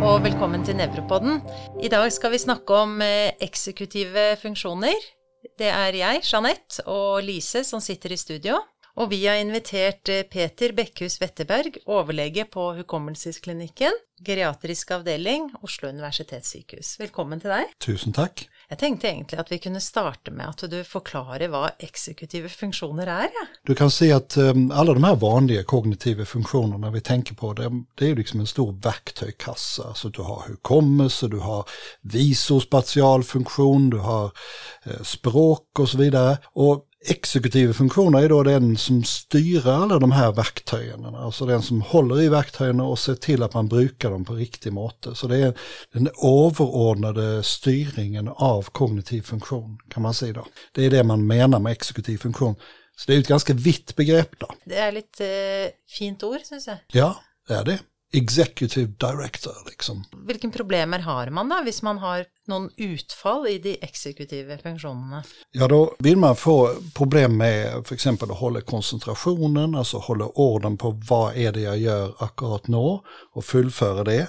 og velkommen til Nevropodden. I dag skal vi snakke om eh, eksekutive funksjoner. Det er jeg, Jeanette, og Lise som sitter i studio. Og vi har invitert eh, Peter Bekkhus Wetterberg, overlege på Hukommelsesklinikken, geriatrisk avdeling, Oslo universitetssykehus. Velkommen til deg. Tusen takk. Jeg tenkte egentlig at vi kunne starte med at du forklarer hva eksekutive funksjoner er. Ja. Du kan si at um, eh, alla de här vanliga kognitiva funktionerna vi tänker på, det, det är liksom en stor verktøykassa. Alltså du har hukommelse, du har visospatial funktion, du har eh, språk och så vidare. Exekutiva funktioner är då den som styr alla de här verktygen. Alltså den som håller i verktygen och ser till att man brukar dem på riktig måte. Så det är den överordnade styrningen av kognitiv funktion kan man säga då. Det är det man menar med exekutiv funktion. Så det är ett ganska vitt begrepp då. Det er litt eh, fint ord, syns jeg. Ja, det är det. Executive director liksom. Hvilke problemer har man da, hvis man har noen utfall i de eksekutive funksjonene? Ja, då vill man få problem med för exempel att hålla koncentrationen, alltså hålla orden på vad är det jag gör akkurat nu och fullföra det.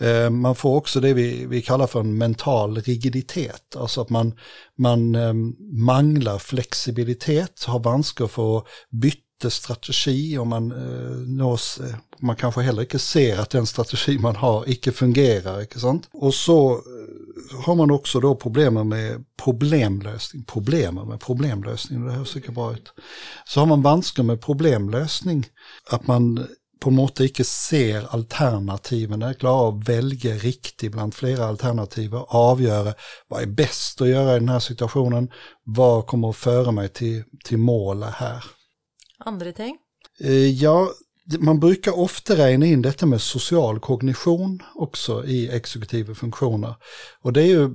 Eh, Man får också det vi, vi kallar för en mental rigiditet, alltså att man, man eh, manglar flexibilitet, har vanskar för att byta strategi och man, eh, nås, eh, man kanske heller inte ser att den strategi man har icke fungerar. Inte sant? Och så eh, har man också då problem med problemlösning, problem med problemlösning, det här ser bra ut. Så har man vanskar med problemlösning, att man på en måte alternativen, eh, ser alternativene, att välja riktigt riktig flera alternativ och avgöra vad är bäst att göra i den här situationen, vad kommer att föra mig till, till målet här. Andre ting? Eh, ja, man brukar ofta räkna in detta med social kognition också i exekutiva funktioner. Och det är ju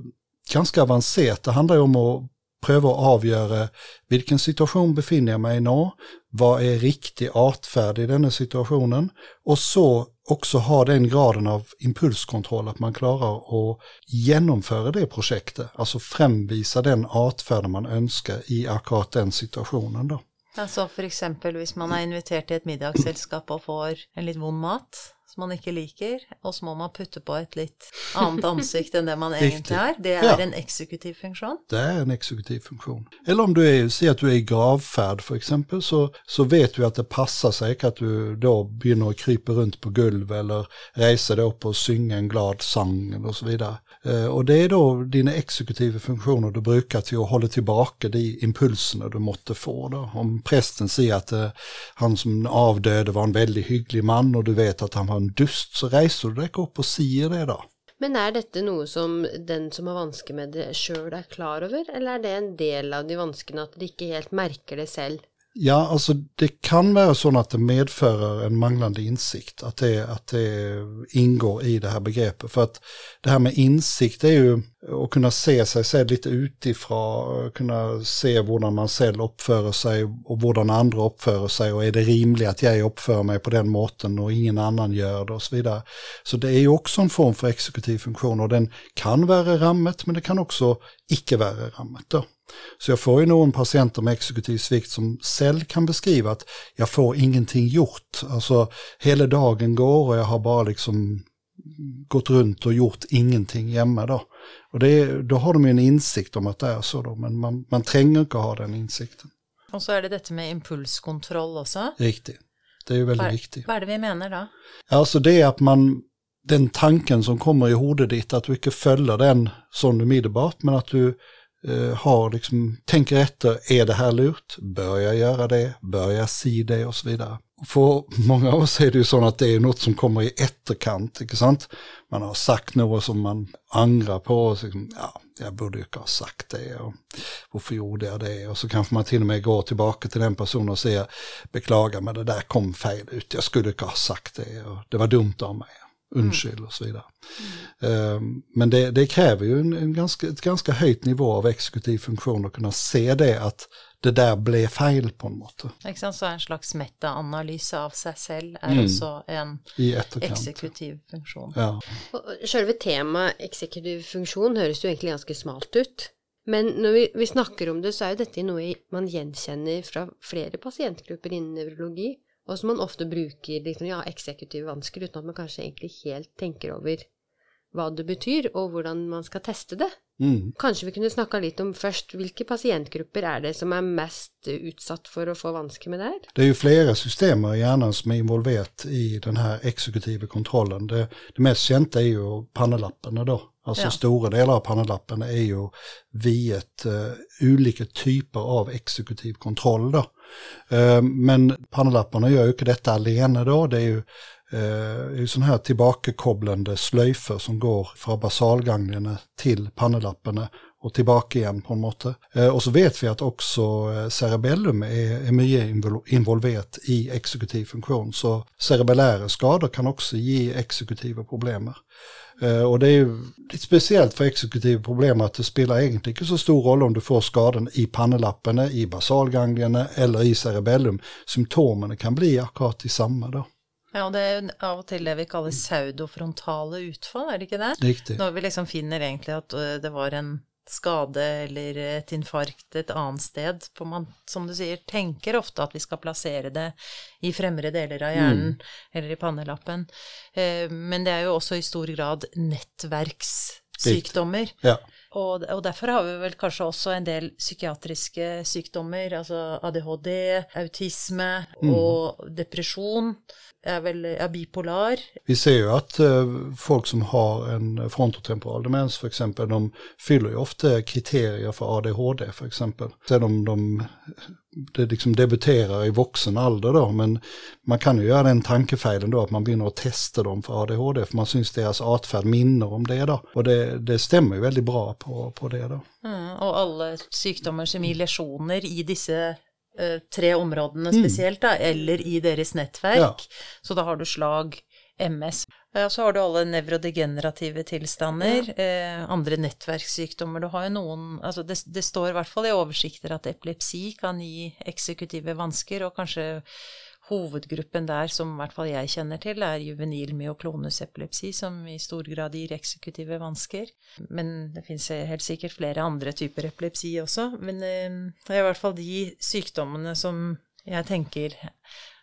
ganska avancerat. Det handlar ju om att pröva att avgöra vilken situation befinner jag mig i nu, vad är riktig artfärd i denna situationen och så också ha den graden av impulskontroll att man klarar att genomföra det projektet, alltså framvisa den artfärd man önskar i akkurat den situationen då. Altså för exempel hvis man er invitert til et middagsselskap og får en litt vond mat som man ikke liker, og så må man putte på et litt annet ansikt enn det man egentlig er. Det er Ja. en eksekutiv funksjon. Det är en exekutiv funktion. Eller om du är, säger att du är i gravfärd för exempel så, så vet du att det passar sig att du då begynner att krypa runt på golv eller resa dig upp och synga en glad sång eller så vidare. Eh, Och det är då dina exekutiva funktioner du brukar till att hålla tillbaka de impulserna du måtte få. Då. Om prästen säger att eh, han som avdöde var en väldigt hygglig man och du vet att han var en dust så reiser du dig opp og sier det da. Men er dette noe som den som har vansker med det sjøl er klar over, eller er det en del av de vanskene at de ikke helt merker det selv? Ja, alltså det kan vara så att det medför en manglande insikt, att det, att det ingår i det här begreppet. För att det här med insikt är ju att kunna se sig själv lite utifrån, kunna se hur man själv uppför sig och hur andra uppför sig och är det rimligt att jag uppför mig på den måten och ingen annan gör det och så vidare. Så det är ju också en form för exekutiv funktion och den kan vara rammet men det kan också icke vara rammet då. Så jag får ju någon patienter med exekutiv svikt som själv kan beskriva att jag får ingenting gjort. Alltså hela dagen går och jag har bara liksom gått runt och gjort ingenting hemma då. Och det, är- då har de ju en insikt om att det är så då, men man, man tränger inte ha den insikten. Og så er det dette med impulskontroll også. Riktigt. Det är ju väldigt viktigt. hva er det vi mener da? Alltså det är att man, den tanken som kommer i huvudet ditt, att du inte följer den sån umiddelbart, men att du eh, har liksom, tänker efter, är det här lurt? Bör jag göra det? Bör jag si det? Och så vidare. För många av oss är det ju så att det är något som kommer i efterkant, inte sant? Man har sagt något som man angrar på och så, liksom, ja, jag borde ju inte ha sagt det och varför gjorde jag det? Och så kanske man till och med går tillbaka till den personen och säger, beklagar men det där kom fel ut, jag skulle inte ha sagt det och det var dumt av mig. Undskyld och så vidare. Ehm, Men det, det kräver ju en, en ganska, ett ganska höjt nivå av exekutiv funktion att kunna se det att det där blev fel på en måte Ikke sant? Så en slags metaanalyse av seg selv er Mm. også en i etterkant. eksekutiv funksjon. Ja. Og Selve temaet eksekutiv funksjon høres jo egentlig ganske smalt ut. Men når vi, vi snakker om det, så er jo dette noe man gjenkjenner fra flere pasientgrupper innen nevrologi, og som man ofte bruker liksom, ja, eksekutive vansker, uten at man kanskje egentlig helt tenker over hva det betyr, og hvordan man skal teste det. Mm. Kanskje vi kunne snakka litt om først hvilke pasientgrupper er det som er mest utsatt for å få vansker med det her? Det är ju flera system i hjärnan som är involverat i den här exekutiva kontrollen. Det, det mest kända är ju pannelapparna då. Alltså Ja. stora delar av pannelappen är ju viet uh, olika typer av exekutiv kontroll då. Eh, men pannlapparna gör ju inte detta alene då. Det är ju eh, uh, sådana här tillbakakopplande slöjfer som går från basalganglierna till pannelapparna och tillbaka igen på något sätt. Eh, och så vet vi att också cerebellum är, är mycket involverat i exekutiv funktion. Så cerebellära skador kan också ge exekutiva problem. Eh, och det är ju lite speciellt för exekutiva problem att det spelar egentligen inte så stor roll om du får skadan i pannelapparna, i basalganglierna eller i cerebellum. Symptomen kan bli akkurat samma då. Ja, det jo av og til det vi kaller pseudofrontale utfall, er det ikke det? Riktigt. Når vi liksom finner egentlig at ø, det var en skade eller et infarkt et annet sted, for man, som du sier, tenker ofte at vi skal plassere det i fremre deler av hjernen eller i pannelappen. Eh, Men det er jo også i stor grad nettverkssykdommer. Ja. Og, og derfor har vi vel kanskje også en del psykiatriske sykdommer, altså ADHD, autisme og depresjon. Er vel er bipolar. Vi ser ju att eh, folk som har en frontotemporal demens för exempel, de fyller ju ofta kriterier för ADHD för exempel. Sen om de det liksom debuterar i vuxen ålder då, men man kan ju göra den tankefejlen då att man börjar att testa dem för ADHD, för man syns deras artfärd minner om det då. Och det, det stämmer ju väldigt bra på, på det då. Mm, og alle sykdommer som gir lesjoner i disse eh, tre områdene spesielt, da, eller i deres nettverk. Ja. Så da har du slag, MS. Ja, så har du alle nevrodegenerative tilstander, eh, andre nettverkssykdommer. Du har jo noen Altså det, det står i hvert fall i oversikter at epilepsi kan gi eksekutive vansker, og kanskje hovedgruppen der, som i hvert fall jeg kjenner til, er juvenil myoklonus epilepsi, som i stor grad gir eksekutive vansker. Men det finnes helt sikkert flere andre typer epilepsi også. Men eh, det er i hvert fall de sykdommene som jeg tenker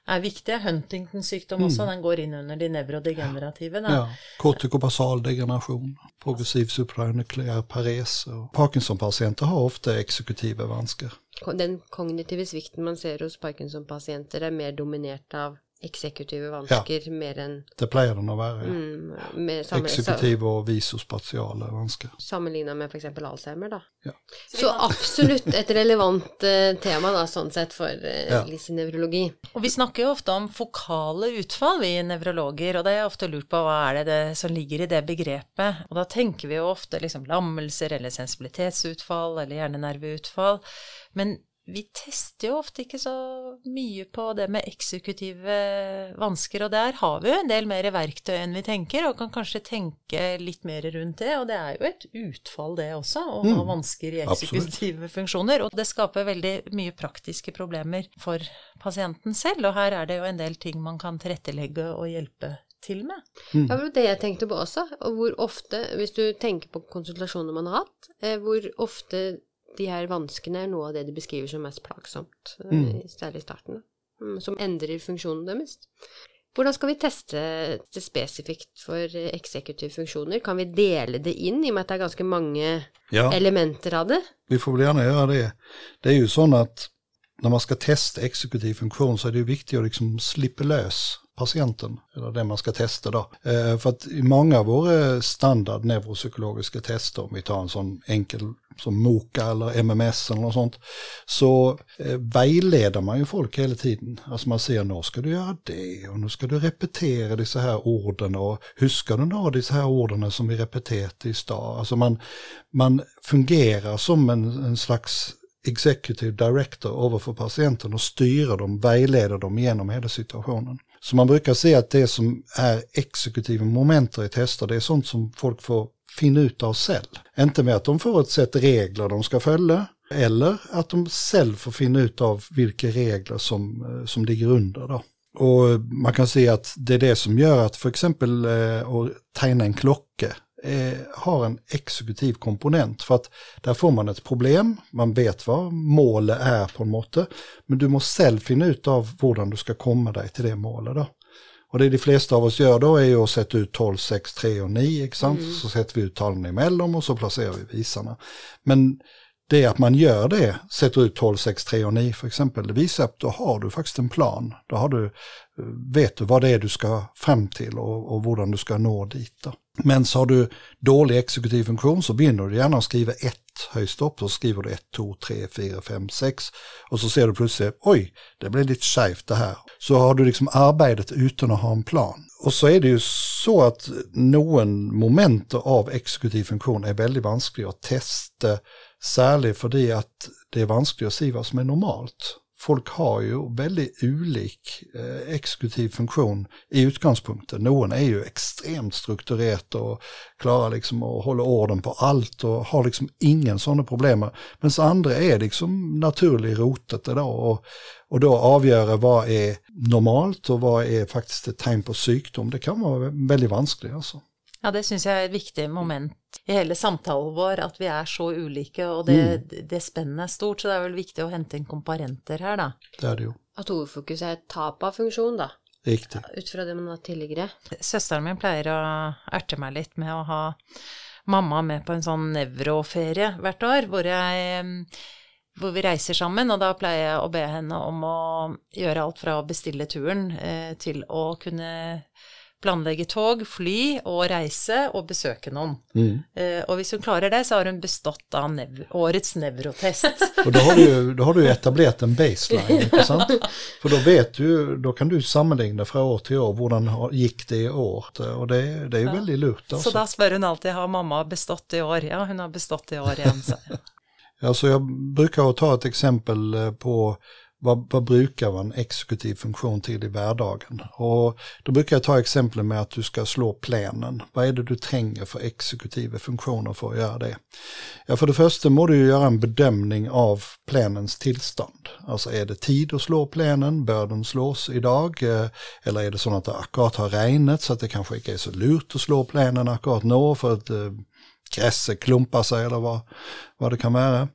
er viktige. Huntingtons sykdom også, den går inn under de nevrodegenerative. Da. Ja, kortikobasal degeneration, progressiv supranukleär pares och Parkinson-patienter har ofta exekutiva vansker. Den kognitive svikten man ser hos Parkinson-pasienter, er mer dominert av eksekutive vansker mer enn Det pleier den att vara. ja. mm, Exekutiva och visospatiala vansker. Sammenligna med f.eks. Alzheimer, da. Ja. Så absolutt et relevant eh, tema, da, sånn sett, for uh, Ja. lisenevrologi. Og vi snakker jo ofte om fokale utfall, vi nevrologer, og det har jeg ofte lurt på hva er det, det som ligger i det begrepet. Og da tenker vi jo ofte liksom lammelser eller sensibilitetsutfall eller hjernenerveutfall. Men vi tester jo ofte ikke så mye på det med eksekutive vansker, og der har vi jo en del mer verktøy enn vi tenker, og kan kanskje tenke litt mer rundt det. Og det er jo et utfall, det også, å ha vansker i absolutt. eksekutive funksjoner. Og det skaper veldig mye praktiske problemer for pasienten selv, og her er det jo en del ting man kan tilrettelegge og hjelpe til med. Ja, det var det jeg tenkte på også. Og hvor ofte, hvis du tenker på konsultasjoner man har hatt, eh, hvor ofte de her vanskene er noe av det de beskriver som mest plagsomt, eh, særlig i starten, mm, som endrer funksjonen deres. Hvordan skal vi teste det spesifikt for eksekutive funksjoner? Kan vi dele det inn, i og med at det er ganske mange Ja. elementer av det? Vi får väl gärna göra det. Det är ju så att när man ska testa exekutiv funktion så är det ju viktigt att liksom slippa lös patienten, eller det man ska testa då. Eh, för att i många av våra standard neuropsykologiska tester, om vi tar en sån enkel som MOCA eller MMS eller något sånt, så eh, vägleder man ju folk hela tiden. Alltså man säger, nu ska du göra det och nu ska du repetera de så här orden och hur ska du nå så här orden som vi repeterat i stad. Alltså man, man fungerar som en, en slags executive director överför patienten och styra dem, vägleder dem genom hela situationen. Så man brukar se att det som är exekutiva momenter i tester, det är sånt som folk får finna ut av själv. Inte med att de får ett sätt regler de ska följa, eller att de själv får finna ut av vilka regler som, eh, som ligger under. Då. Och man kan se att det är det som gör att för exempel eh, att tegna en klocka eh, har en exekutiv komponent. För att där får man ett problem, man vet vad målet är på en måte, men du måste själv finna ut av hur du ska komma dig till det målet. Då. Och det de flesta av oss gör då är ju att sätta ut 12, 6, 3 och 9, sant? Mm. så sätter vi ut talen emellan och så placerar vi visarna. Men det att man gör det, sätter ut 12, 6, 3 och 9 för exempel, det visar att då har du faktiskt en plan. Då har du, eh, vet du vad det är du ska fram till och, och hur du ska nå dit. Då. Men så har du dålig exekutiv funktion så binder du gärna och skriver 1 högst upp, så skriver du 1, 2, 3, 4, 5, 6 och så ser du plötsligt, oj, det blev lite skevt det här. Så har du liksom arbetet utan att ha en plan. Och så är det ju så att någon moment av exekutiv funktion är väldigt vansklig att testa särlig för det att det är vanskligt att se vad som är normalt. Folk har ju väldigt olik eh, exekutiv funktion i utgångspunkten. Någon är ju extremt strukturerat och klarar liksom att hålla orden på allt och har liksom ingen sådana problem. Men så andra är liksom naturlig rotet idag och, och då avgöra vad är normalt och vad är faktiskt ett tecken på sjukdom. Det kan vara väldigt vanskligt alltså. Ja, det syns jeg er et viktig moment i hele samtalen vår, at vi er så ulike, og det, mm. det spennet er stort, så det er vel viktig å hente inn komparenter her, da. Det er det jo. At hovedfokus er tap av funksjon, da. Riktig. Ut fra det man har tidligere. Søsteren min pleier å erte meg litt med å ha mamma med på en sånn nevroferie hvert år, hvor jeg hvor vi reiser sammen, og da pleier jeg å be henne om å gjøre alt fra å bestille turen eh, til å kunne planlegge tog, fly og reise og besøke noen. Mm. Uh, og hvis hun klarer det, så har hun bestått av nev årets nevrotest. og da har, du, da har, du, etablert en baseline, ikke sant? For da vet du, da kan du sammenligne fra år til år hvordan gikk det i år. Og det, det er jo ja. veldig lurt. Altså. Så da spør hun alltid har mamma bestått i år. Ja, hun har bestått i år igjen. Så. ja, så jeg bruker å ta et eksempel eh, på vad, vad brukar vara en exekutiv funktion till i vardagen? Och då brukar jag ta exempel med att du ska slå plänen. Vad är det du tränger för exekutiva funktioner för att göra det? Ja, för det första må du göra en bedömning av plänens tillstånd. Alltså är det tid att slå plänen? Bör den slås idag? Eh, eller är det så att det akkurat har regnat så att det kanske inte är så lurt att slå plänen akkurat nu för att eh, gräset klumpar sig eller vad, vad det kan vara.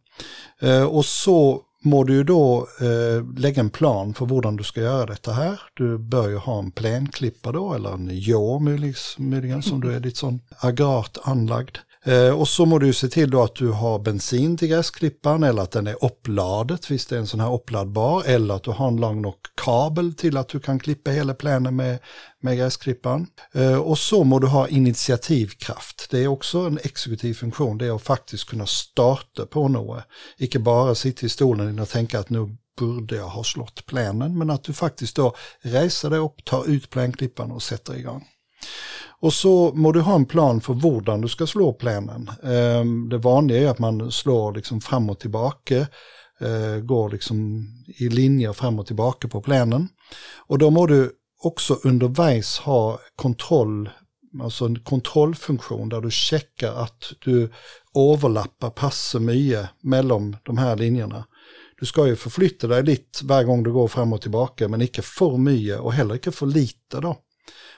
Eh, och så må du ju då eh, lägga en plan för hur du ska göra detta här. Du bör ju ha en plänklippa då, eller en jå liksom, möjligen, som du är ditt sån agrart anlagd. Eh, och så må du se till då att du har bensin till gräsklippan eller att den är uppladet, visst det är en sån här uppladdbar, eller att du har en lång nog kabel till att du kan klippa hela plänen med, med gräsklippan. Eh, och så må du ha initiativkraft. Det är också en exekutiv funktion, det är att faktiskt kunna starta på något. Icke bara sitta i stolen och tänka att nu borde jag ha slått plänen, men att du faktiskt då reser dig upp, tar ut plänklippan och sätter igång. Och så må du ha en plan för hur du ska slå plänen. Ehm, det vanliga är att man slår liksom fram och tillbaka, eh, går liksom i linjer fram och tillbaka på plänen. Och då må du också underveis ha kontroll, alltså en kontrollfunktion där du checkar att du överlappar passar mycket mellan de här linjerna. Du ska ju förflytta dig lite varje gång du går fram och tillbaka men inte för mycket och heller inte för lite då.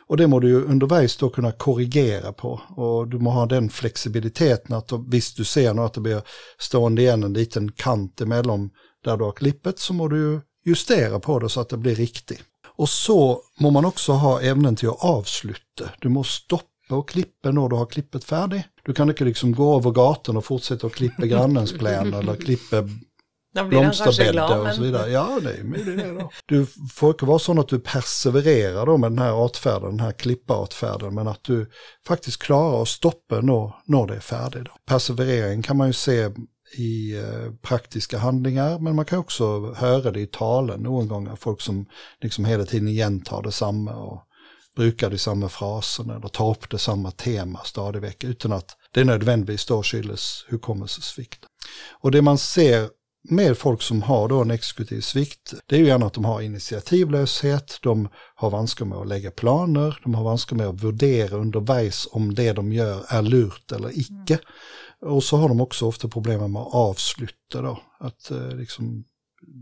Och det må du ju underveis då kunna korrigera på. Och du må ha den flexibiliteten att visst du ser nu att det blir stående igen en liten kant emellan där du har klippet så må du justera på det så att det blir riktigt. Och så må man också ha ämnen till att avsluta. Du måste stoppa och klippa när du har klippet färdigt. Du kan inte liksom gå över gatan och fortsätta att klippa grannens plän eller klippa blomsterbäddar och så vidare. Ja, det är det då. Du får vara sån att du persevererar då med den här artfärden, den här klippartfärden, men att du faktiskt klarar att stoppa när, när det är färdigt. Perseverering kan man ju se i eh, praktiska handlingar, men man kan också höra det i talen någon gång, folk som liksom hela tiden igentar detsamma och brukar de samma fraser eller tar upp det samma tema stadigt utan att det nödvändigtvis då skyldes hukommelsesvikt. Och det man ser med folk som har då en exekutiv svikt, det är ju gärna att de har initiativlöshet, de har vanskar med att lägga planer, de har vanskar med att värdera underveis om det de gör är lurt eller icke. Mm. Och så har de också ofta problem med att avsluta då, att eh, liksom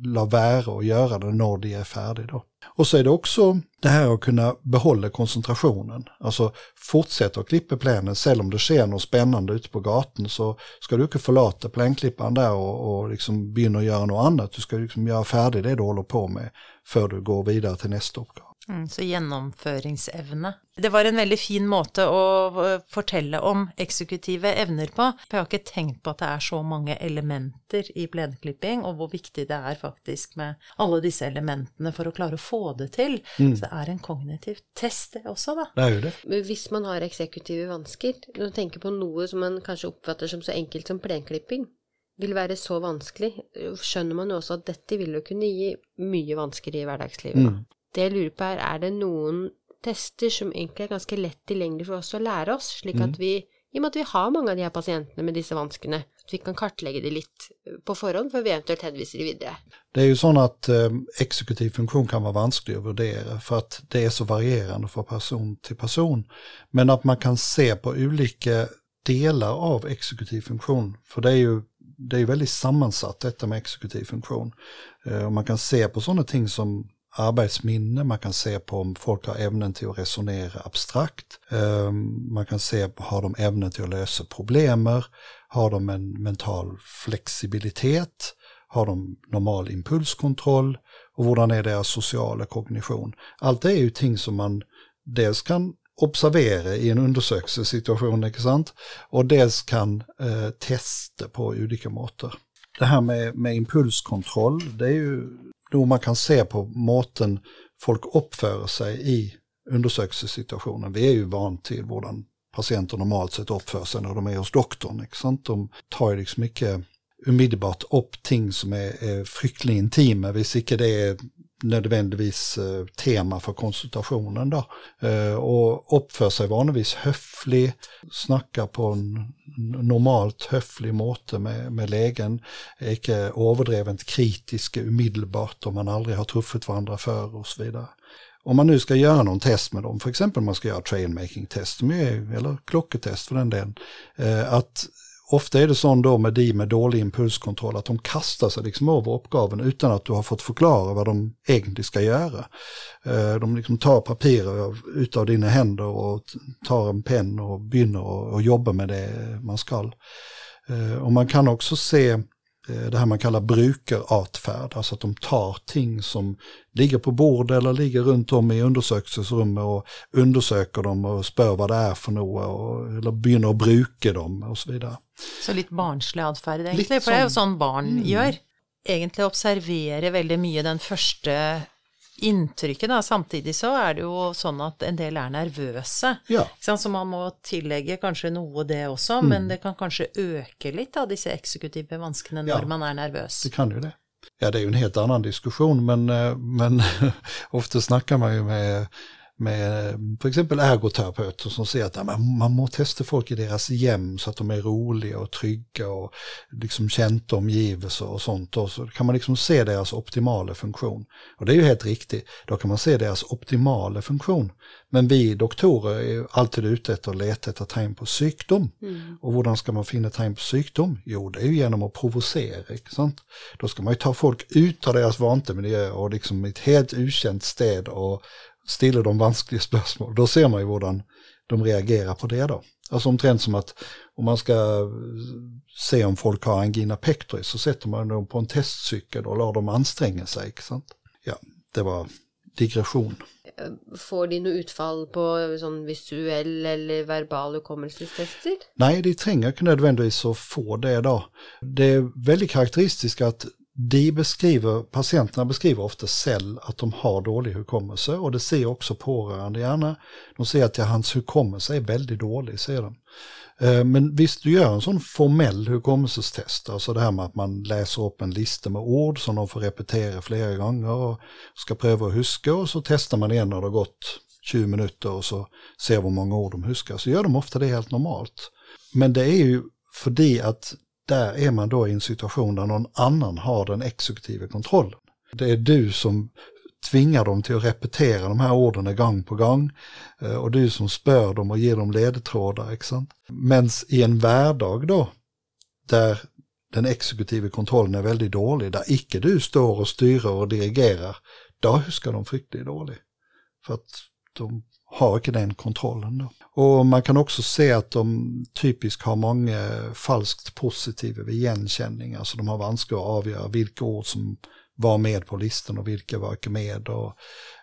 la vara och göra det när de är färdiga då. Och så är det också det här att kunna behålla koncentrationen. Alltså fortsätta att klippa plänen, även om det ser något spännande ute på gatan så ska du inte förlata plänklipparen där och, och liksom börja göra något annat. Du ska liksom göra färdigt det du håller på med för du går vidare till nästa uppgave. Mm, så gjennomføringsevne. Det var en veldig fin måte å fortelle om eksekutive evner på. For jeg har ikke tenkt på at det er så mange elementer i plenklipping, og hvor viktig det er faktisk med alle disse elementene for å klare å få det til. Mm. Så det er en kognitiv test, det også, da. Det er det. Hvis man har eksekutive vansker, når du tenker på noe som man kanskje oppfatter som så enkelt som plenklipping, vil være så vanskelig, skjønner man jo også at dette vil jo kunne gi mye vansker i hverdagslivet. Mm. Det jeg lurer på er, er det noen tester som egentlig er ganske lett tilgjengelig for oss å lære oss, slik at mm. vi, i og med at vi har mange av de her pasientene med disse vanskene, at vi kan kartlegge det litt på forhånd før vi eventuelt henviser de videre. Det er jo sånn at eh, eksekutiv funksjon kan være vanskelig å vurdere, for at det er så varierende fra person til person. Men at man kan se på ulike deler av eksekutiv funksjon, for det er jo det är väldigt sammansatt detta med exekutiv funktion. Eh, och man kan se på sådana ting som arbetsminne, man kan se på om folk har ämnen till att resonera abstrakt, ehm, man kan se har de ämnen till att lösa problemer, har de en mental flexibilitet, har de normal impulskontroll och hurdan är deras sociala kognition. Allt det är ju ting som man dels kan observera i en undersökningssituation, inte sant? och dels kan eh, testa på olika måter. Det här med, med impulskontroll, det är ju då man kan se på måten folk uppför sig i undersökningssituationen. Vi är ju van till hur patienter normalt sett uppför sig när de är hos doktorn. Sant? De tar ju liksom mycket omedelbart upp ting som är, är fryktligt intima, hvis det är nödvändigtvis eh, tema för konsultationen då. Eh, och uppför sig vanligtvis höflig, snackar på en normalt höflig måte med, med lägen, icke överdrivet kritisk omedelbart om man aldrig har truffat varandra för och så vidare. Om man nu ska göra någon test med dem, för exempel man ska göra trainmaking test, eller klocketest för den delen, eh, att Ofta är det sån då med de med dålig impulskontroll att de kastar sig liksom över uppgaven utan att du har fått förklara vad de egentligen ska göra. Eh, de liksom tar papper utav dina händer och tar en penna och begynner att jobba med det man ska. Eh, och man kan också se det här man kallar brukarartfärd, alltså att de tar ting som ligger på bord eller ligger runt om i undersökningsrummet och undersöker dem och spör vad det är för något, eller begynner att bruka dem och så vidare. Så lite barnslig atferd egentligen, för det är ju sånt barn mm. gör. Egentligen observera väldigt mycket den första inntrykket. Da. Samtidig så er det jo sånn at en del er nervøse. Ja. Så man må tillegge kanskje noe det også, mm. men det kan kanskje øke litt av disse eksekutive vanskene når ja, man er nervøs. Det kan jo det. Ja, det är ju en helt annan diskussion, men, eh, men ofta snackar man ju med med för exempel ergoterapeuter som säger att ja, man må testa folk i deras hem så att de är roliga och trygga och liksom känt omgivelser och sånt. Och så kan man liksom se deras optimala funktion. Och det är ju helt riktigt, då kan man se deras optimala funktion. Men vi doktorer är ju alltid ute efter att leta efter tecken på sjukdom. Mm. Och hur ska man finna tecken på sjukdom? Jo, det är ju genom att provocera. Sant? Då ska man ju ta folk ut av deras vantemiljö och liksom ett helt okänt städ och ställer de vanskliga spörsmål, då ser man ju hur de reagerar på det då. Alltså omtrent som att om man ska se om folk har angina pectoris så sätter man dem på en testcykel och låter dem anstränga sig. Sant? Ja, det var digression. Får de något utfall på sån visuell eller verbal hukommelsestester? Nej, de tränger inte nödvändigtvis att få det då. Det är väldigt karaktäristiskt att de beskriver, patienterna beskriver ofta cell att de har dålig hukommelse och det ser också pårörande gärna. De säger att hans hukommelse är väldigt dålig, säger de. Eh, men visst, du gör en sån formell hukommelsestest, alltså det här med att man läser upp en lista med ord som de får repetera flera gånger och ska pröva att huska och så testar man igen när det har gått 20 minuter och så ser hur många ord de huskar, så gör de ofta det helt normalt. Men det är ju för det att där är man då i en situation där någon annan har den exekutiva kontrollen. Det är du som tvingar dem till att repetera de här orden gång på gång eh, och du som spör dem och ger dem ledtrådar. Men i en vardag då, där den exekutiva kontrollen är väldigt dålig, där icke du står och styr och dirigerar, då huskar de fryktligt dålig. För att de har inte den kontrollen. Då. Och man kan också se att de typiskt har många falskt positiva igenkänning, alltså de har vanskligt att avgöra vilka ord som var med på listan och vilka var inte med. Och,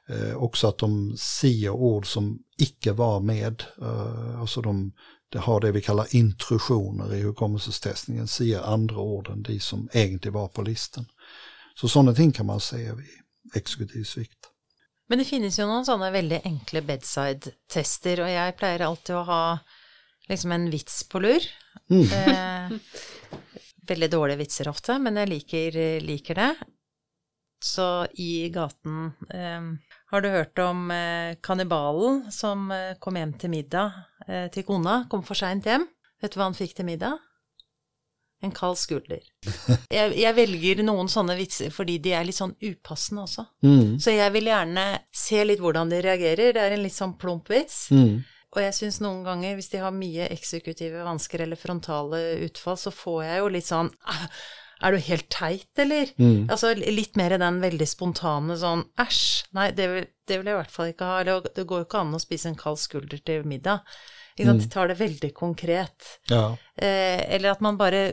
Eh, också att de ser ord som icke var med. Eh, alltså de, de har det vi kallar intrusioner i hukommelsestestningen, ser andra ord än de som egentligen var på listan. Så sådana ting kan man se vid exekutiv svikt. Men det finnes jo noen sånne veldig enkle bedside-tester, og jeg pleier alltid å ha liksom en vits på lur. Eh, veldig dårlige vitser ofte, men jeg liker, liker det. Så i gaten eh, Har du hørt om eh, kannibalen som eh, kom hjem til middag eh, til kona? Kom for seint hjem. Vet du hva han fikk til middag? En kald skulder. Jeg, jeg velger noen sånne vitser fordi de er litt sånn upassende også. Så jeg vil gjerne se litt hvordan de reagerer. Det er en litt sånn plump vits. Og jeg syns noen ganger, hvis de har mye eksekutive vansker eller frontale utfall, så får jeg jo litt sånn «Ah, Er du helt teit, eller? Altså litt mer den veldig spontane sånn æsj, nei, det vil, det vil jeg i hvert fall ikke ha. Eller det går jo ikke an å spise en kald skulder til middag. Ikke sant? De tar det veldig konkret. Ja. Eh, eller at man bare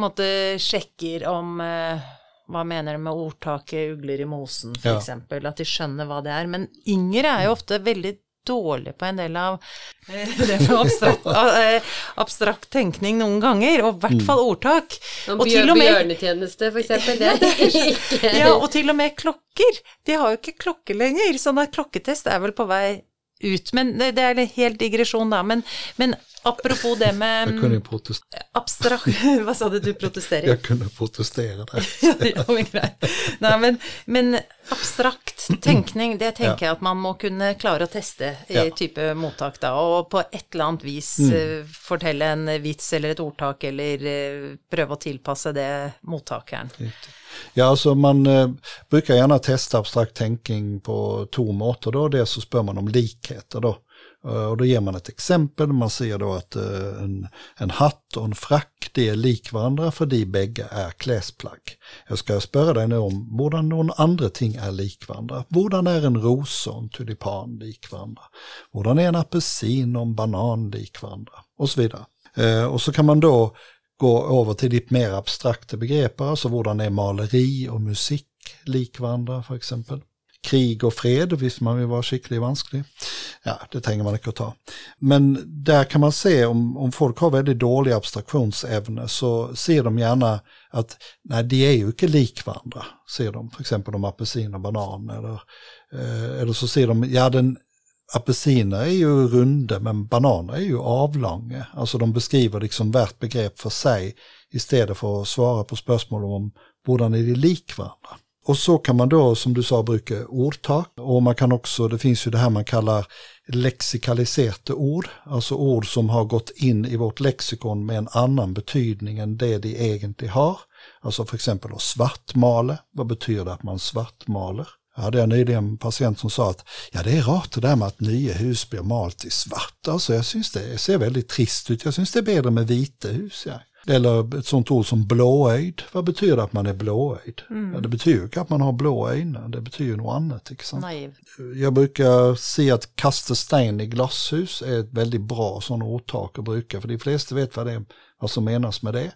måte sjekker om eh, Hva mener de med ordtaket 'ugler i mosen', for Ja. At de skjønner hva det er. Men yngre er jo ofte veldig dårlige på en del av eh, det med abstrakt, eh, abstrakt tenkning noen ganger, og i hvert fall ordtak. Om Og til og med Bjørnetjeneste, for eksempel. Det er ikke ja, og til og med klokker. De har jo ikke klokke lenger, sånn at klokketest er vel på vei ut. Men det, det er en helt digresjon, da. Men, men apropos det Jag med kunde, mm, protestera, abstrakt Hva sa du du protesterer? jag kunde protestera där. ja, men. Nei, men, men abstrakt tenkning, det tenker jeg at man må kunne klare å teste i Ja. type mottak, da. Og på et eller annet vis eh, fortelle en vits eller et ordtak, eller eh, prøve å tilpasse det mottakeren. Ja, alltså man eh, brukar gärna testa abstrakt tänking på två måter då. Dels så spör man om likheter då. Eh, och då ger man ett exempel. Man ser då att eh, en, en hatt och en frack, det är lik varandra för de bägge är kläsplagg. Jag ska spöra dig nu om hvordan någon andra ting är lik varandra. Hvordan är en ros och en tulipan lik varandra? Hvordan är en apelsin och en banan lik varandra? Och så vidare. Eh, och så kan man då gå över till lite mer abstrakta begrepp, alltså hvordan är maleri och musik lik varandra för exempel. Krig och fred, visst man vill vara skicklig vansklig. Ja, det tänker man inte ta. Men där kan man se om, om folk har väldigt dålig abstraktionsevne så ser de gärna att nej, de är ju inte lik varandra, ser de. till exempel om apelsin och banan eller, eh, eller så ser de, ja den apelsiner är ju runda men bananer är ju avlånga. Alltså de beskriver liksom värt begrepp för sig istället för att svara på spörsmål om borde är de lik varandra. Och så kan man då, som du sa, bruka ordtak. Och man kan också, det finns ju det här man kallar lexikaliserade ord. Alltså ord som har gått in i vårt lexikon med en annan betydning än det de egentligen har. Alltså för exempel att svartmale. Vad betyder det att man svartmaler? Jag hade jag nyligen en patient som sa att ja det är rart det där med att nya hus blir malt i svart. Alltså jag syns det ser väldigt trist ut. Jag syns det är bättre med vita hus. Ja. Eller ett sånt ord som blåögd. Vad betyder att man är blåögd? Ja, det betyder ju att man har blå ögon. Det betyder något annat. Jag brukar se att kasta sten i glashus är ett väldigt bra sån ordtak att bruka. För de flesta vet vad, det är, vad som menas med det.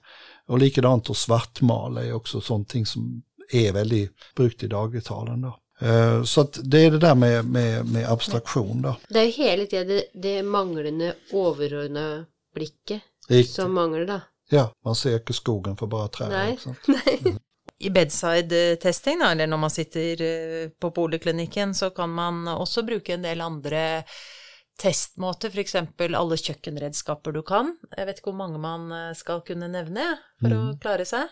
Och likadant att svartmala är också sånt som är väldigt brukt i dagligtalen. Då. Eh, Så att det är det där med, med, med abstraktion. Då. Det jo hele tida det, det manglende overordna blikket Riktigt. som mangler, da. Ja, man ser inte skogen för bara träd. Nej. liksom. I bedside-testing, da, eller når man sitter eh, på poliklinikken, så kan man også bruke en del andre testmåter, f.eks. alle kjøkkenredskaper du kan. Jeg vet ikke hvor mange man eh, skal kunne nevne for å klare seg.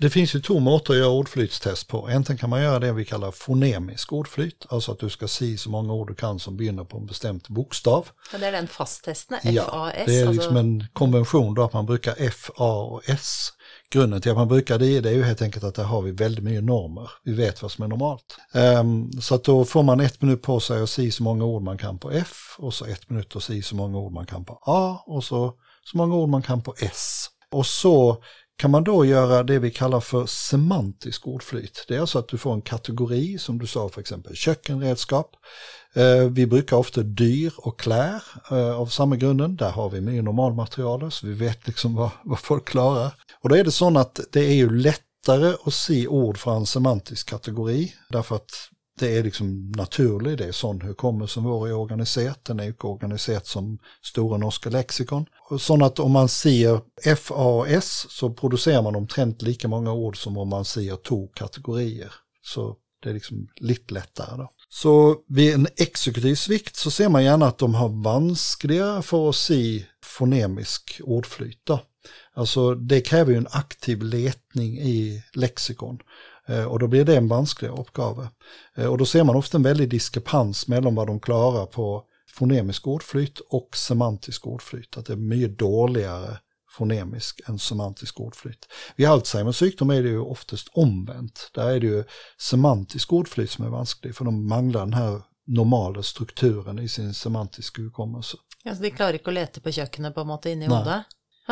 Det finns ju två måter att göra ordflytstest på. Egentligen kan man göra det vi kallar fonemisk ordflyt, alltså att du ska säga så många ord du kan som begynner på en bestämd bokstav. Ja, det er den fasttesten, Ja, FAS. det är liksom en konvention då att man brukar F, A och S. Grunden till att man brukar det, det är ju helt enkelt att där har vi väldigt mycket normer. Vi vet vad som är normalt. Ehm, så att då får man ett minut på sig att säga så många ord man kan på F och så ett minut att säga så många ord man kan på A och så så många ord man kan på S. Och så kan man då göra det vi kallar för semantisk ordflyt. Det är alltså att du får en kategori, som du sa för exempel kökenredskap. Eh, vi brukar ofta dyr och klär eh, av samma grunden. Där har vi med normalmaterial så vi vet liksom vad, vad folk klarar. Och då är det så att det är ju lättare att se ord från en semantisk kategori. Därför att det är liksom naturligt, det är sån hukommelsen vår är organiserat, den är ju organiserat som Stora Norska Lexikon. Sån att om man ser FAS så producerar man omtrent lika många ord som om man ser två kategorier. Så det är liksom lite lättare då. Så vid en exekutiv svikt så ser man gärna att de har vanskligare för att se fonemisk ordflyt. Alltså det kräver ju en aktiv letning i lexikon. Eh, och då blir det en vanskligare uppgave. Eh, och då ser man ofta en väldig diskrepans mellan vad de klarar på fonemisk ordflyt och semantisk ordflyt. Att det är mycket dåligare fonemisk än semantisk ordflyt. Vid Alzheimers sjukdom är det ju oftast omvänt. Där är det ju semantisk ordflyt som är vansklig för de manglar den här normala strukturen i sin semantiska hukommelse. Ja, så de klarar inte att leta på köket på en måte inne i hodet?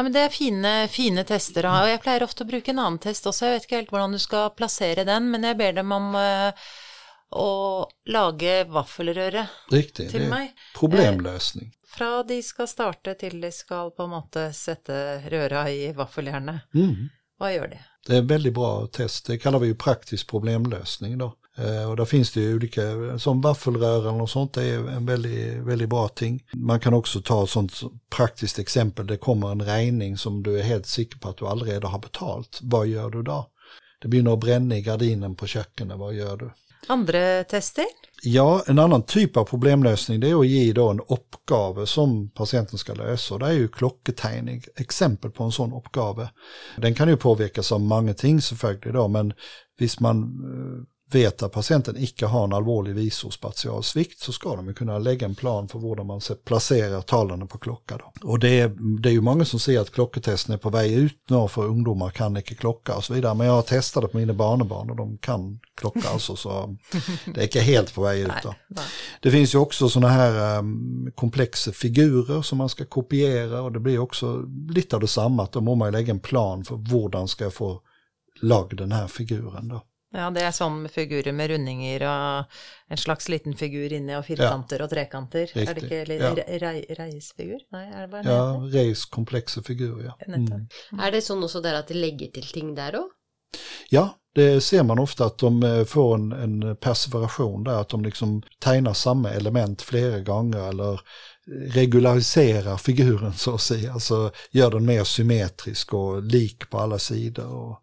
Ja, men Det er fine, fine tester og Jeg pleier ofte å bruke en annen test også. Jeg vet ikke helt hvordan du skal plassere den, men jeg ber dem om uh, å lage vaffelrøre Riktig, til meg. problemløsning. Fra de skal starte til de skal på en måte sette røra i vaffeljernet. Mm. Hva gjør de? Det är en väldigt bra test, det kallar vi ju praktisk problemlösning då. Eh, Och där finns det ju olika, som vaffelrören och sånt det är en väldigt, väldigt bra ting. Man kan också ta ett sånt praktiskt exempel, det kommer en räkning som du är helt säker på att du aldrig har betalt. Vad gör du då? Det blir något bränna i gardinen på köket, vad gör du? Andre tester? Ja, en annan typ av problemlösning det är att ge då en uppgave som patienten ska lösa. Det är ju klocketegning, exempel på en sån uppgave. Den kan ju påverkas av många ting då, men visst man eh, vet att patienten inte har en allvarlig visospatial svikt så ska de ju kunna lägga en plan för hur man ska placera talen på klocka. Då. Och det är, det är ju många som ser att klocketesten är på väg ut nu för ungdomar kan inte klocka och så vidare. Men jag har testat det på mina barnbarn och de kan klocka alltså så det är inte helt på väg ut. Då. Det finns ju också sådana här um, komplexa figurer som man ska kopiera och det blir också lite av detsamma att då måste man lägga en plan för hur den ska få lag den här figuren. Då. Ja, det er sånn med figurer med rundinger og en slags liten figur inni og firkanter og trekanter. Riktig, Er det ikke litt ja. re rei reisfigur? Nei, er det bare Ja, det? reis komplexa figurer. Ja. Nettopp. Er det sånn også der at de legger til ting der òg? ja, det ser man ofta att de eh, får en, en perseveration där, att de liksom tegnar samma element flera gånger eller regulariserar figuren så att säga. Alltså gör den mer symmetrisk och lik på alla sidor och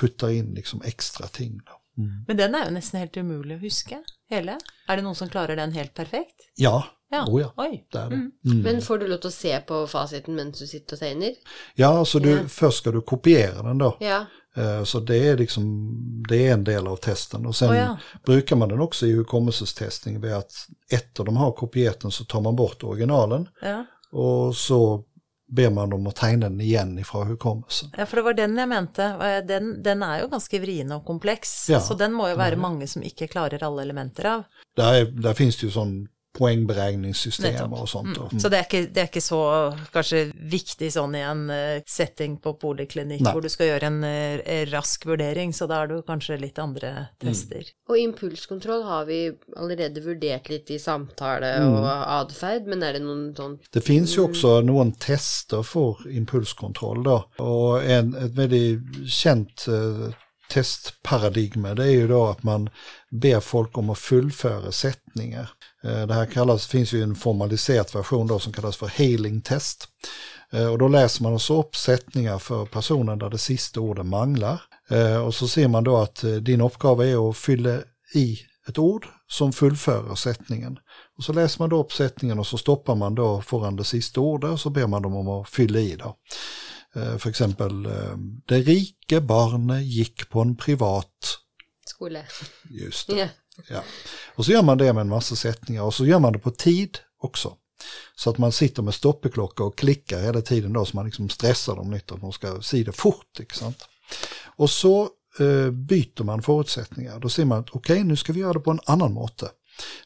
puttar in liksom extra ting. Då. Mm. Men den er jo nesten helt umulig å huske, hele. Er det noen som klarer den helt perfekt? Ja, Ja. Oh ja. Oi. det är det. Mm. Mm. Men får du til å se på fasiten mens du sitter og tegner? Ja, så du, Ja. först ska du kopiera den då. Ja. Eh, Så det är liksom, det är en del av testen. Och sen Å ja. brukar man den också i hukommelsestestning vid att efter de har kopierat den så tar man bort originalen Ja. och så ber man dem att tegna den igen ifrån hukommelsen. ja, for det var den jeg mente. Eh, Den, den er jo ganske vrien og kompleks, Ja. så den må jo være mange som ikke klarer alle elementer av. Där, är, där finns det ju sån poängberäkningssystem och sånt. då. Mm. Så det er, ikke, det er ikke så kanskje viktig sånn i en eh, setting på poliklinikk Nei. hvor du skal gjøre en eh, rask vurdering, så da er det jo kanskje litt andre tester. Og impulskontroll har vi allerede vurdert litt i samtale Mm. og atferd, men er det noen sånn Det finns ju också någon tester för impulskontroll då. Och en, ett väldigt känt eh, testparadigma det är ju då att man ber folk om att fullföra sättningar. Eh, det här kallas, finns ju en formaliserad version då som kallas för healing test. Eh, och då läser man alltså upp sättningar för personen där det sista ordet manglar. Eh, och så ser man då att din uppgave är att fylla i ett ord som fullförer sättningen. Och så läser man då upp sättningen och så stoppar man då föran det sista ordet och så ber man dem om att fylla i då. Eh, för exempel, det rike barnet gick på en privat, skole? just det. Ja. Ja. Och så gör man det med en massa sättningar och så gör man det på tid också. Så att man sitter med stoppeklocka och klickar hela tiden då så man liksom stressar dem lite att de ska se det fort. Sant? Och så eh, byter man förutsättningar. Då ser man att okej nu ska vi göra det på en annan måte.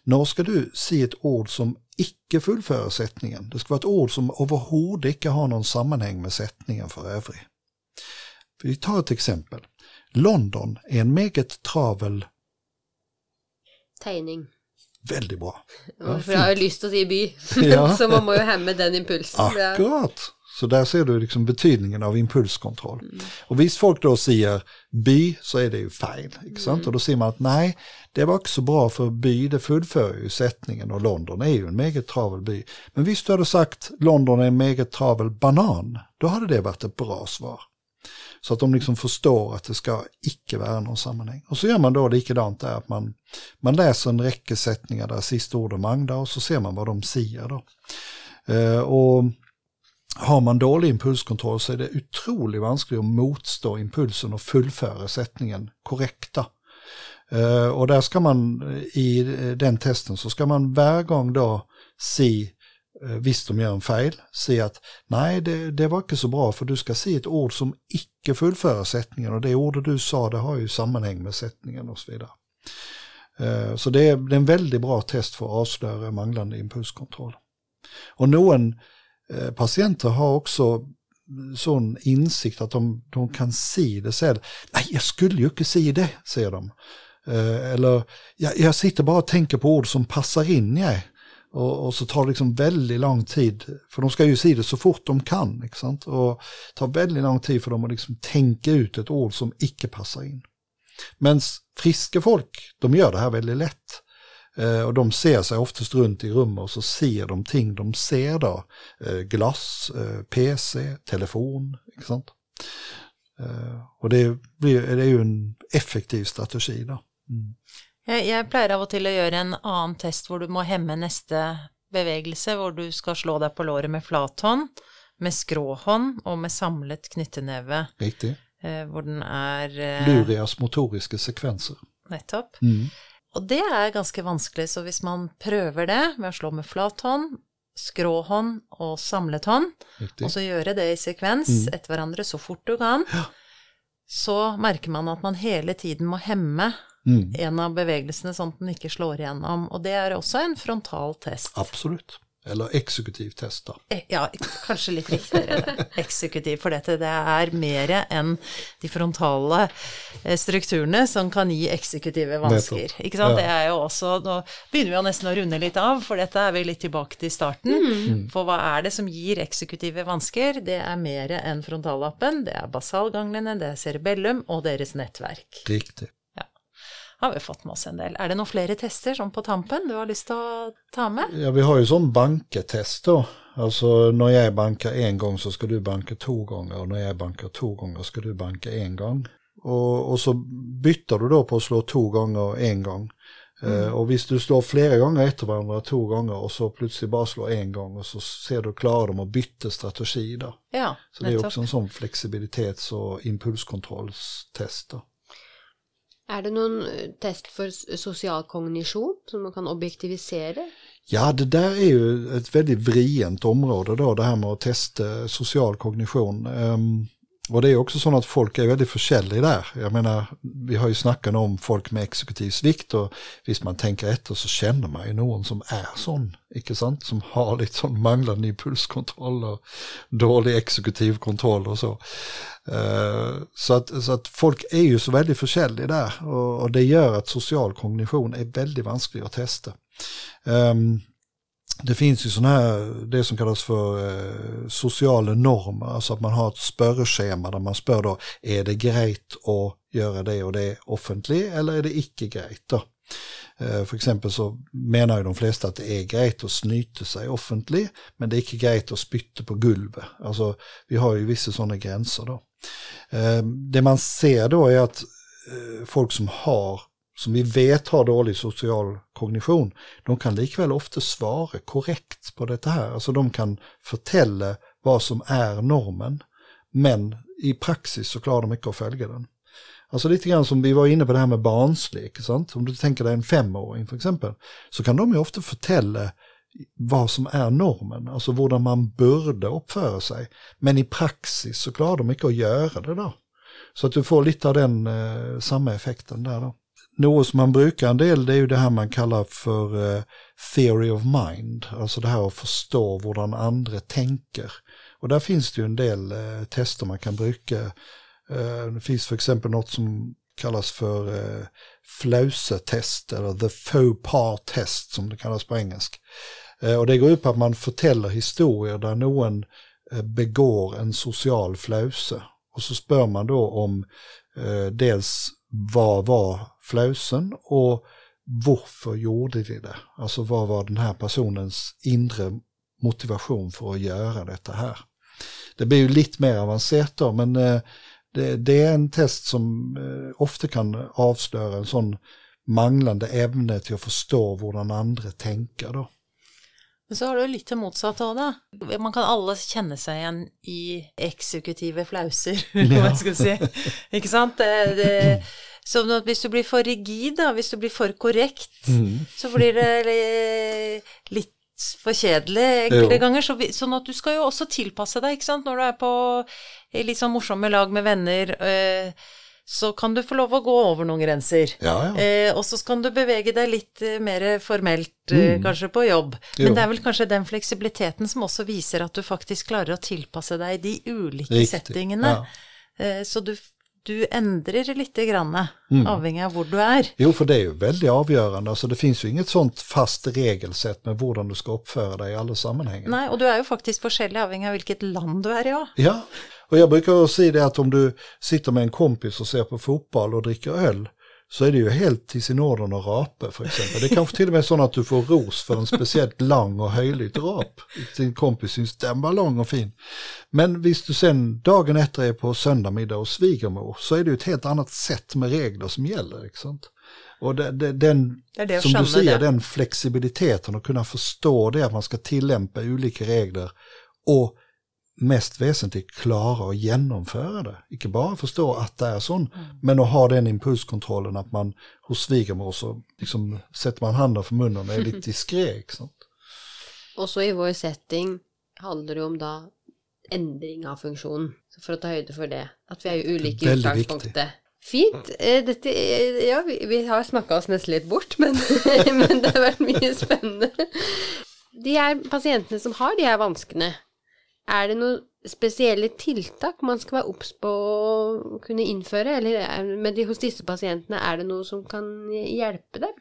Nu ska du se ett ord som icke fullför sättningen? Det ska vara ett ord som överhuvud icke har någon sammanhang med sättningen för övrig. Vi tar ett exempel. London är en meget travel, Tegning. väldigt bra. For jeg har lyst til å si by, Ja. så man må jo hemme den impulsen. Ja. Akkurat. Så där ser du liksom betydningen av impulskontroll. Mm. Och visst folk då säger by så är det ju fel. Mm. Och då ser man att nej, det var också bra för by, det fullför ju sättningen och London är ju en meget travel by. Men visst du hade sagt London är en meget travel banan, då hade det varit ett bra svar. Så att de liksom förstår att det ska icke vara någon sammanhang. Och så gör man då likadant där, att man, man läser en räckesättningar där sista ord och Magda och så ser man vad de säger då. Eh, och har man dålig impulskontroll så är det otroligt vanskligt att motstå impulsen och fullföra sättningen korrekta. Eh, och där ska man i den testen så ska man varje gång då se, si Eh, visst de gör en fel, se att nej det, det var inte så bra för du ska se ett ord som icke fullföra sättningen och det ordet du sa det har ju sammanhang med sättningen och så vidare. Eh, så det är, en väldigt bra test för att avslöja manglande impulskontroll. Och någon eh, patienter har också sån insikt att de, de kan se det själv. Nej, jag skulle ju inte se det, säger de. Eller, jag, jag sitter bara och tänker på ord som passar in i och, och, så tar det liksom väldigt lång tid, för de ska ju se det så fort de kan. Inte Och det tar väldigt lång tid för dem att liksom tänka ut ett ord som icke passar in. Men friska folk, de gör det här väldigt lätt. Eh, och de ser sig oftast runt i rummet och så ser de ting de ser då. Eh, glass, eh, PC, telefon, inte? Eh, och det, blir, det är ju en effektiv strategi då. Mm. Jeg, jeg, pleier av og til å gjøre en annen test hvor du må hemme neste bevegelse, hvor du skal slå deg på låret med flathånd, med skråhånd og med samlet knytteneve. Riktig. Eh, hvor den er eh, Lurias motoriske sekvenser. Nettopp. Mm. Og det er ganske vanskelig, så hvis man prøver det med å slå med flat hånd, skråhånd og samlet hånd, Riktig. og så gjøre det i sekvens mm. etter hverandre så fort du kan, ja. så merker man at man hele tiden må hemme mm. en av bevegelsene sånn at den ikke slår igjennom. Og det er også en frontal test. Absolutt. Eller eksekutiv test, da. Eh, ja, kanskje litt riktigere. Eksekutiv, for dette det er mer enn de frontale eh, strukturene som kan gi eksekutive vansker. Ikke sant? Ja. Det er jo også Nå begynner vi jo nesten å runde litt av, for dette er vi litt tilbake til starten. Mm. For hva er det som gir eksekutive vansker? Det er mer enn frontallappen. Det er basalganglene, det er cerebellum og deres nettverk. Riktig har vi fått med oss en del. Er det noen flere tester som på tampen du har til å ta med? Ja, vi har jo sånn banketest da. Altså når jeg banker én gang, så skal du banke to ganger. Og når jeg banker to ganger, skal du banke én gang. Og, og, så bytter du da på å slå to ganger én gang. Eh, mm. Uh, og hvis du slår flere ganger etter hverandre to ganger, og så plutselig bare slår én gang, og så ser du klarer de å bytte strategi, da. Ja, så det er også en sånn fleksibilitets- og impulskontrollstest. da. Er det noen eh, test for sosial kognisjon som man kan objektivisere? Ja, det där är ju ett väldigt vrient område då, det här med att testa eh, social kognition. Um, och det är också så att folk är väldigt försäljliga där. Jag menar, vi har ju snackat om folk med exekutiv svikt och visst man tänker efter så känner man ju någon som är sån, icke sant? Som har lite sån manglande impulskontroll och dålig exekutiv kontroll och så. Uh, så, att, så att folk är ju så väldigt försäljliga där och, och, det gör att social kognition är väldigt vansklig att testa. Ehm, det finns ju sådana här, det som kallas för eh, sociala normer, alltså att man har ett spörschema där man spör då, är det grejt att göra det och det offentligt eller är det icke grejt då? Eh, för exempel så menar ju de flesta att det är grejt att snyta sig offentligt, men det är icke grejt att spytta på gulvet. Alltså vi har ju vissa sådana gränser då. Eh, det man ser då är att eh, folk som har som vi vet har dålig social kognition, de kan likväl ofta svara korrekt på detta här. Alltså de kan förtälla vad som är normen, men i praxis så klarar de inte att följa den. Alltså lite grann som vi var inne på det här med barnslek, sant? om du tänker dig en femåring för exempel, så kan de ju ofta förtälla vad som är normen, alltså hur man borde uppföra sig. Men i praxis så klarar de inte att göra det då. Så att du får lite av den eh, samma effekten där då. Något som man brukar en del det är ju det här man kallar för eh, theory of mind, alltså det här att förstå hur den andra tänker. Och där finns det ju en del eh, tester man kan bruka. Eh, det finns för exempel något som kallas för eh, flausetest eller the faux pas test som det kallas på engelska. Eh, och det går ut på att man förtäller historier där någon eh, begår en social flause. Och så spör man då om eh, dels vad var flausen och varför gjorde de det? Alltså vad var den här personens inre motivation för att göra detta här? Det blir ju lite mer avancerat då, men eh, det, det, är en test som eh, ofta kan avslöja en sån manglande ämne till att förstå hur den andra tänker då. Men så har du lite motsatt av det. Man kan alla känna sig igen i exekutiva flauser, om jag ska säga. Ikke sant? Det, det, så om du blir för rigid, om du blir för korrekt, mm. så blir det lite for kjedelig enkelte ganger. Så vi, sånn at du skal jo også tilpasse deg, ikke sant. Når du er på litt sånn morsomme lag med venner, øh, så kan du få lov å gå over noen grenser. Ja, ja. Eh, og så kan du bevege deg litt mer formelt, mm. kanskje på jobb. Men jo. det er vel kanskje den fleksibiliteten som også viser at du faktisk klarer å tilpasse deg de ulike Riktig. settingene. Ja. Eh, så du du ändrar lite grann mm. avhängig av var du är. Jo, för det är ju väldigt avgörande. Alltså det finns ju inget sånt fast regelsätt med hur du ska uppföra dig i alla sammanhang. Nej, och du är ju faktiskt olika avhängig av vilket land du är i. Ja. ja, och jag brukar säga det att om du sitter med en kompis och ser på fotboll och dricker öl så är det ju helt till sin orden att rapa för exempel. Det är kanske till och med så att du får ros för en speciellt lång och höjligt rap. Din kompis syns den var lång och fin. Men visst du sen dagen efter är på söndagmiddag hos svigermor så är det ju ett helt annat sätt med regler som gäller. Inte Och det, det, den, det det som du säger, den flexibiliteten och kunna förstå det att man ska tillämpa olika regler och mest väsentligt klara och genomföra det. Inte bara förstå att det är så, mm. men att ha den impulskontrollen att man hos svigermor så liksom sätter man handen för munnen och är lite diskret. Och så i vår setting handlar det om då ändring av funktion. För att ta höjd för det, att vi är ju olika i utgangspunktet. Fint. Eh, dette, ja, vi, vi har snakka oss nesten litt bort, men, men det har vært mye spennende. De her pasientene som har de her vanskene, er det noen spesielle tiltak man skal være obs på å kunne innføre, eller med de, hos disse pasientene, er det noe som kan hjelpe dem?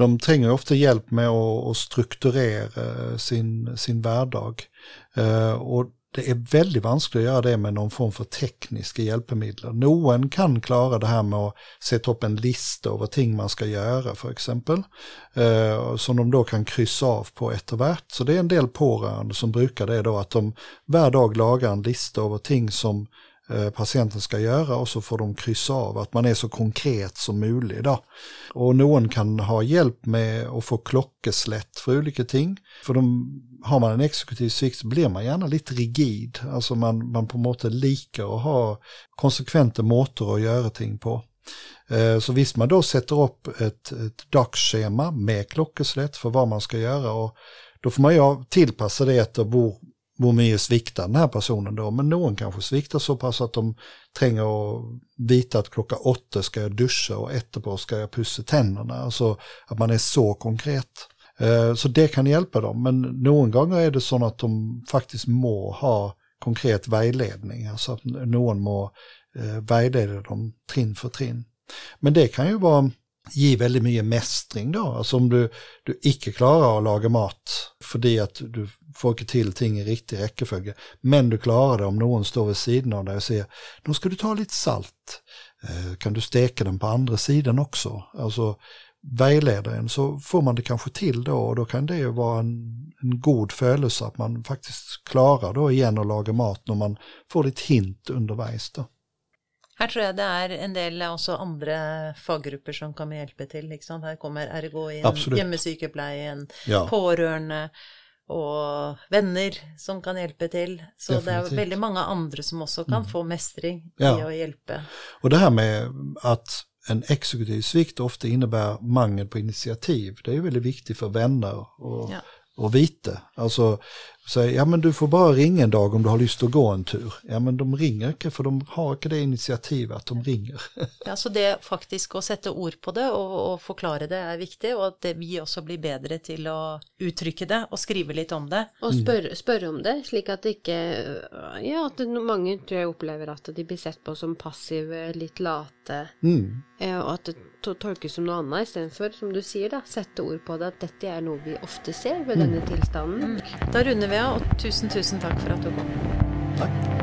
De trenger ofta hjälp med att, strukturera sin, sin vardag. Eh, och det är väldigt vanskligt att göra det med någon form för tekniska hjälpmedel. Någon kan klara det här med att sätta upp en lista över ting man ska göra för exempel. Eh, som de då kan kryssa av på ett och värt. Så det är en del pårörande som brukar det då att de varje dag lagar en lista över ting som Eh, patienten ska göra och så får de kryssa av att man är så konkret som möjligt. Då. Och någon kan ha hjälp med att få klockeslätt för olika ting. För de, har man en exekutiv svikt blir man gärna lite rigid. Alltså man, man på måte likar att ha konsekventa måter att göra ting på. Eh, så visst man då sätter upp ett, ett dagsschema med klockeslätt för vad man ska göra och då får man ju tillpassa det efter hur sviktar den här personen då, men någon kanske sviktar så pass att de tränger att vita att klockan åtta ska jag duscha och etterpå ska jag pussa tänderna. Alltså att man är så konkret. Eh, så det kan hjälpa dem, men någon gång är det så att de faktiskt må ha konkret vägledning, alltså att någon må eh, vägleda dem trinn för trinn. Men det kan ju vara ge väldigt mycket mästring då. Alltså om du, du icke klarar att laga mat för det att du får inte till ting i riktig räckeföljd. Men du klarar det om någon står vid sidan av dig och säger, då ska du ta lite salt. Eh, kan du steka den på andra sidan också? Alltså vägledaren så får man det kanske till då och då kan det ju vara en, en god födelse att man faktiskt klarar då igen att laga mat när man får lite hint undervis då. Her tror jeg det er en del også andre faggrupper som kan hjelpe til. Ikke sant? Her kommer RGO inn, hjemmesykepleien, ja. pårørende og venner som kan hjelpe til. Så Definitivt. det er veldig mange andre som også kan mm. få mestring ja. i å hjelpe. Och det här med att en exekutiv svikt ofta innebär mangel på initiativ, det är väldigt viktigt för vänner och, ja. och vite. Alltså säger ja men du får bara ringa en dag om du har lust att gå en tur. Ja men de ringer inte för de har inte det initiativet att de ringer. ja så det faktiskt att sätta ord på det och, och förklara det är viktigt och att vi också blir bättre till att uttrycka det och skriva lite om det. Och spör, spör om det, slik att det inte, ja att många tror jag upplever att de blir sett på som passiva, lite lata. Mm. Och att det tolkes som något annat istället för, som du säger, då, sätta ord på det, att detta är något vi ofta ser vid mm. denna tillstånden. Mm. Då rundar vi av, och tusen, tusen tack för att du kom. Tack.